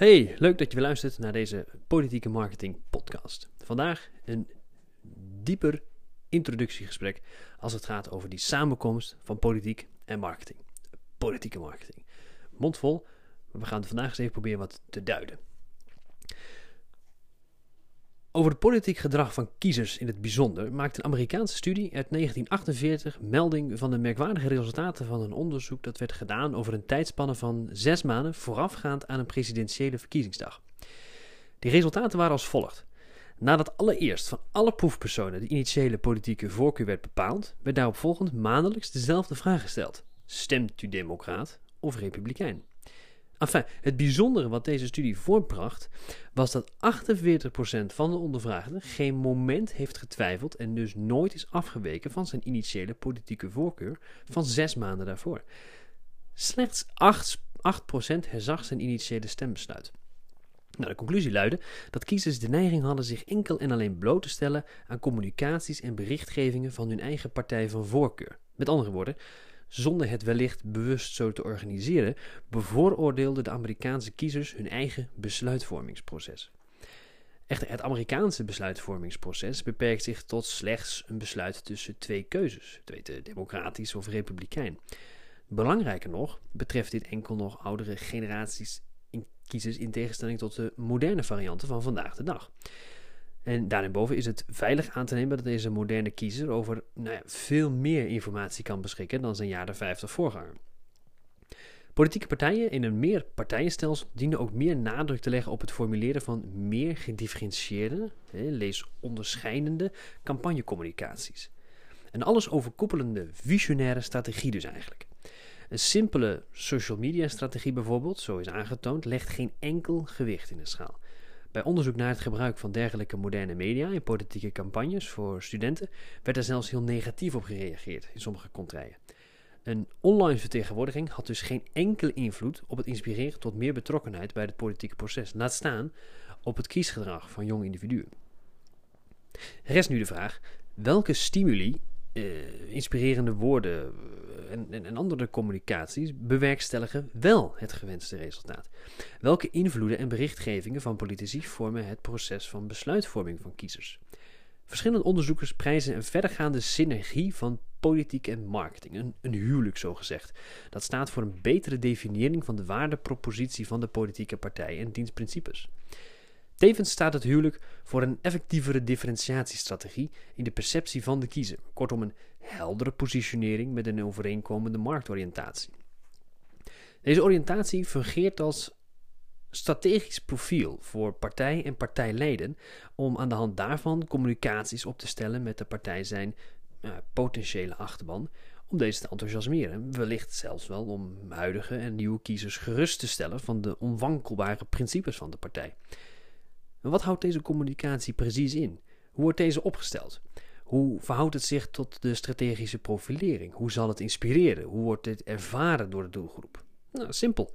Hey, leuk dat je weer luistert naar deze Politieke Marketing Podcast. Vandaag een dieper introductiegesprek als het gaat over die samenkomst van politiek en marketing. Politieke marketing. Mondvol, maar we gaan vandaag eens even proberen wat te duiden. Over het politiek gedrag van kiezers in het bijzonder maakt een Amerikaanse studie uit 1948 melding van de merkwaardige resultaten van een onderzoek dat werd gedaan over een tijdspanne van zes maanden voorafgaand aan een presidentiële verkiezingsdag. Die resultaten waren als volgt. Nadat allereerst van alle proefpersonen de initiële politieke voorkeur werd bepaald, werd daarop volgend maandelijks dezelfde vraag gesteld: Stemt u Democraat of Republikein? Enfin, het bijzondere wat deze studie voortbracht, was dat 48% van de ondervraagden geen moment heeft getwijfeld en dus nooit is afgeweken van zijn initiële politieke voorkeur van zes maanden daarvoor. Slechts 8%, 8 herzag zijn initiële stembesluit. Nou, de conclusie luidde dat kiezers de neiging hadden zich enkel en alleen bloot te stellen aan communicaties en berichtgevingen van hun eigen partij van voorkeur. Met andere woorden, zonder het wellicht bewust zo te organiseren, bevooroordeelden de Amerikaanse kiezers hun eigen besluitvormingsproces. Echter, het Amerikaanse besluitvormingsproces beperkt zich tot slechts een besluit tussen twee keuzes, te weten democratisch of republikein. Belangrijker nog, betreft dit enkel nog oudere generaties in kiezers in tegenstelling tot de moderne varianten van vandaag de dag. En daarboven is het veilig aan te nemen dat deze moderne kiezer over nou veel meer informatie kan beschikken dan zijn jaren 50 voorganger. Politieke partijen in een meer partijenstelsel dienen ook meer nadruk te leggen op het formuleren van meer gedifferentieerde, lees onderscheidende campagnecommunicaties. Een alles overkoepelende visionaire strategie dus eigenlijk. Een simpele social media strategie bijvoorbeeld, zo is aangetoond, legt geen enkel gewicht in de schaal. Bij onderzoek naar het gebruik van dergelijke moderne media in politieke campagnes voor studenten werd er zelfs heel negatief op gereageerd in sommige contraien. Een online vertegenwoordiging had dus geen enkele invloed op het inspireren tot meer betrokkenheid bij het politieke proces, laat staan op het kiesgedrag van jonge individuen. Rest nu de vraag: welke stimuli uh, inspirerende woorden eh, en, en, andere communicaties bewerkstelligen wel het gewenste resultaat? Welke invloeden en berichtgevingen van politici vormen het proces van besluitvorming van kiezers? Verschillende onderzoekers prijzen een verdergaande synergie van politiek en marketing, een, een huwelijk zo gezegd. Dat staat voor een betere definiëring van de waardepropositie van de politieke partij en dienstprincipes. Tevens staat het huwelijk voor een effectievere differentiatiestrategie in de perceptie van de kiezer, kortom een heldere positionering met een overeenkomende marktoriëntatie. Deze oriëntatie fungeert als strategisch profiel voor partij en partijleden om aan de hand daarvan communicaties op te stellen met de partij zijn uh, potentiële achterban, om deze te enthousiasmeren, wellicht zelfs wel om huidige en nieuwe kiezers gerust te stellen van de onwankelbare principes van de partij. Wat houdt deze communicatie precies in? Hoe wordt deze opgesteld? Hoe verhoudt het zich tot de strategische profilering? Hoe zal het inspireren? Hoe wordt dit ervaren door de doelgroep? Nou, simpel.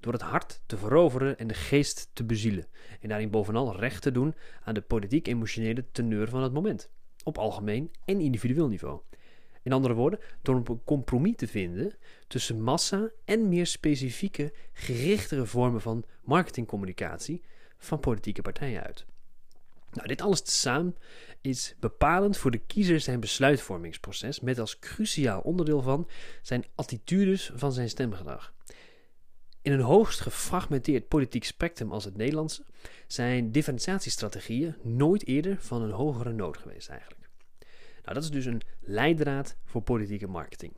Door het hart te veroveren en de geest te bezielen. En daarin bovenal recht te doen aan de politiek-emotionele teneur van het moment. Op algemeen en individueel niveau. In andere woorden, door een compromis te vinden tussen massa en meer specifieke, gerichtere vormen van marketingcommunicatie van politieke partijen uit. Nou, dit alles tezamen is bepalend voor de kiezer zijn besluitvormingsproces, met als cruciaal onderdeel van zijn attitudes van zijn stemgedrag. In een hoogst gefragmenteerd politiek spectrum als het Nederlandse zijn differentiatiestrategieën nooit eerder van een hogere nood geweest eigenlijk. Nou, dat is dus een leidraad voor politieke marketing.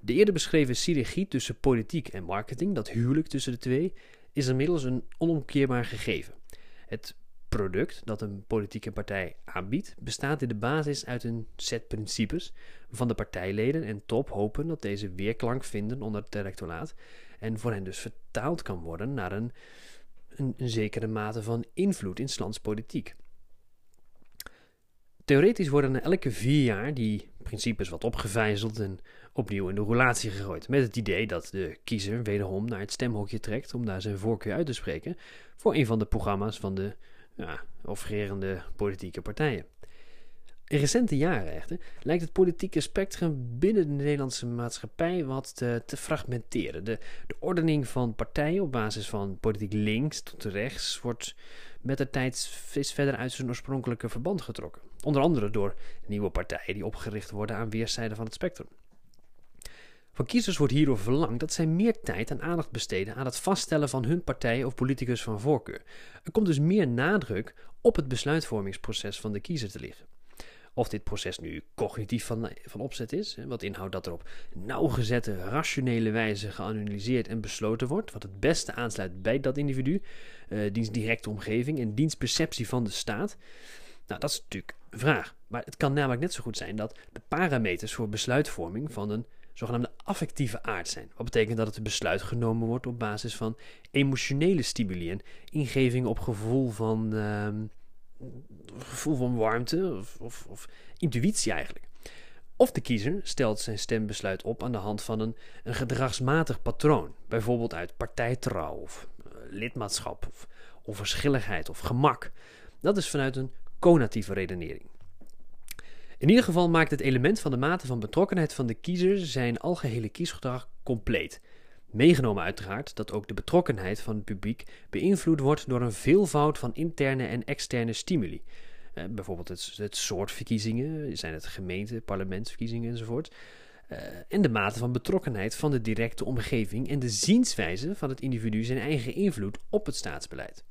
De eerder beschreven synergie tussen politiek en marketing, dat huwelijk tussen de twee, is inmiddels een onomkeerbaar gegeven. Het product dat een politieke partij aanbiedt, bestaat in de basis uit een set principes van de partijleden en top hopen dat deze weerklank vinden onder het electoraat en voor hen dus vertaald kan worden naar een, een, zekere mate van invloed in lands politiek. Theoretisch worden na elke vier jaar die principes wat opgevijzeld en opnieuw in de roulatie gegooid. Met het idee dat de kiezer wederom naar het stemhokje trekt om daar zijn voorkeur uit te spreken voor een van de programma's van de ja, offererende politieke partijen. In recente jaren echter lijkt het politieke spectrum binnen de Nederlandse maatschappij wat te, te fragmenteren. De, de ordening van partijen op basis van politiek links tot rechts wordt met de tijd steeds verder uit zijn oorspronkelijke verband getrokken. Onder andere door nieuwe partijen die opgericht worden aan weerszijden van het spectrum. Van kiezers wordt hierdoor verlangd dat zij meer tijd en aandacht besteden aan het vaststellen van hun partij of politicus van voorkeur. Er komt dus meer nadruk op het besluitvormingsproces van de kiezer te liggen. Of dit proces nu cognitief van, van opzet is, wat inhoudt dat er op nauwgezette, rationele wijze geanalyseerd en besloten wordt, wat het beste aansluit bij dat individu, uh, diens directe omgeving en diens perceptie van de staat. Nou, dat is natuurlijk vraag. Maar het kan namelijk net zo goed zijn dat de parameters voor besluitvorming van een zogenaamde affectieve aard zijn. Wat betekent dat het besluit genomen wordt op basis van emotionele stimuli en ingeving op gevoel van, uh, gevoel van warmte of, of, of, intuïtie eigenlijk. Of de kiezer stelt zijn stembesluit op aan de hand van een, een gedragsmatig patroon, bijvoorbeeld uit partijtrouw of uh, lidmaatschap of onverschilligheid of gemak. Dat is vanuit een conatieve redenering. In ieder geval maakt het element van de mate van betrokkenheid van de kiezer zijn algehele kiesgedrag compleet. Meegenomen uiteraard dat ook de betrokkenheid van het publiek beïnvloed wordt door een veelvoud van interne en externe stimuli. Eh, bijvoorbeeld het, soort verkiezingen, zijn het gemeente, parlementsverkiezingen enzovoort. Uh, en de mate van betrokkenheid van de directe omgeving en de zienswijze van het individu zijn eigen invloed op het staatsbeleid.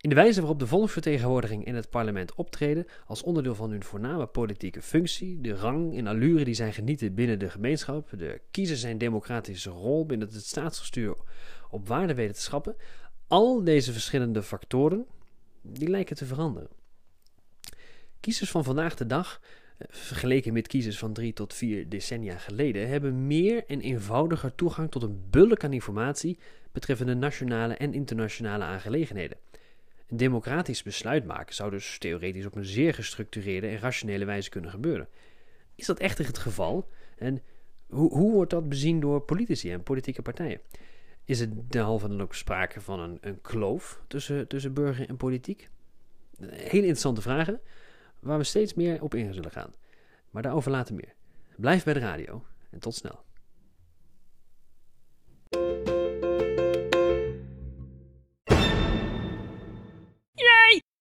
In de wijze waarop de volksvertegenwoordiging in het parlement optreden als onderdeel van hun voorname politieke functie, de rang en allure die zij genieten binnen de gemeenschap, de kiezer zijn democratische rol binnen het staatsgestuur op waarde al deze verschillende factoren, die lijken te veranderen. Kiezers van vandaag de dag, eh, vergeleken met kiezers van drie tot vier decennia geleden, hebben meer en eenvoudiger toegang tot een bulk aan informatie betreffende nationale en internationale aangelegenheden. Democratisch besluit maken zou dus theoretisch op een zeer gestructureerde en rationele wijze kunnen gebeuren. Is dat echter het geval? En hoe, hoe wordt dat bezien door politici en politieke partijen? Is het derhalve dan ook sprake van een, een kloof tussen, tussen burger en politiek? Hele interessante vragen, waar we steeds meer op in zullen gaan. Maar daarover later meer. Blijf bij de radio en tot snel.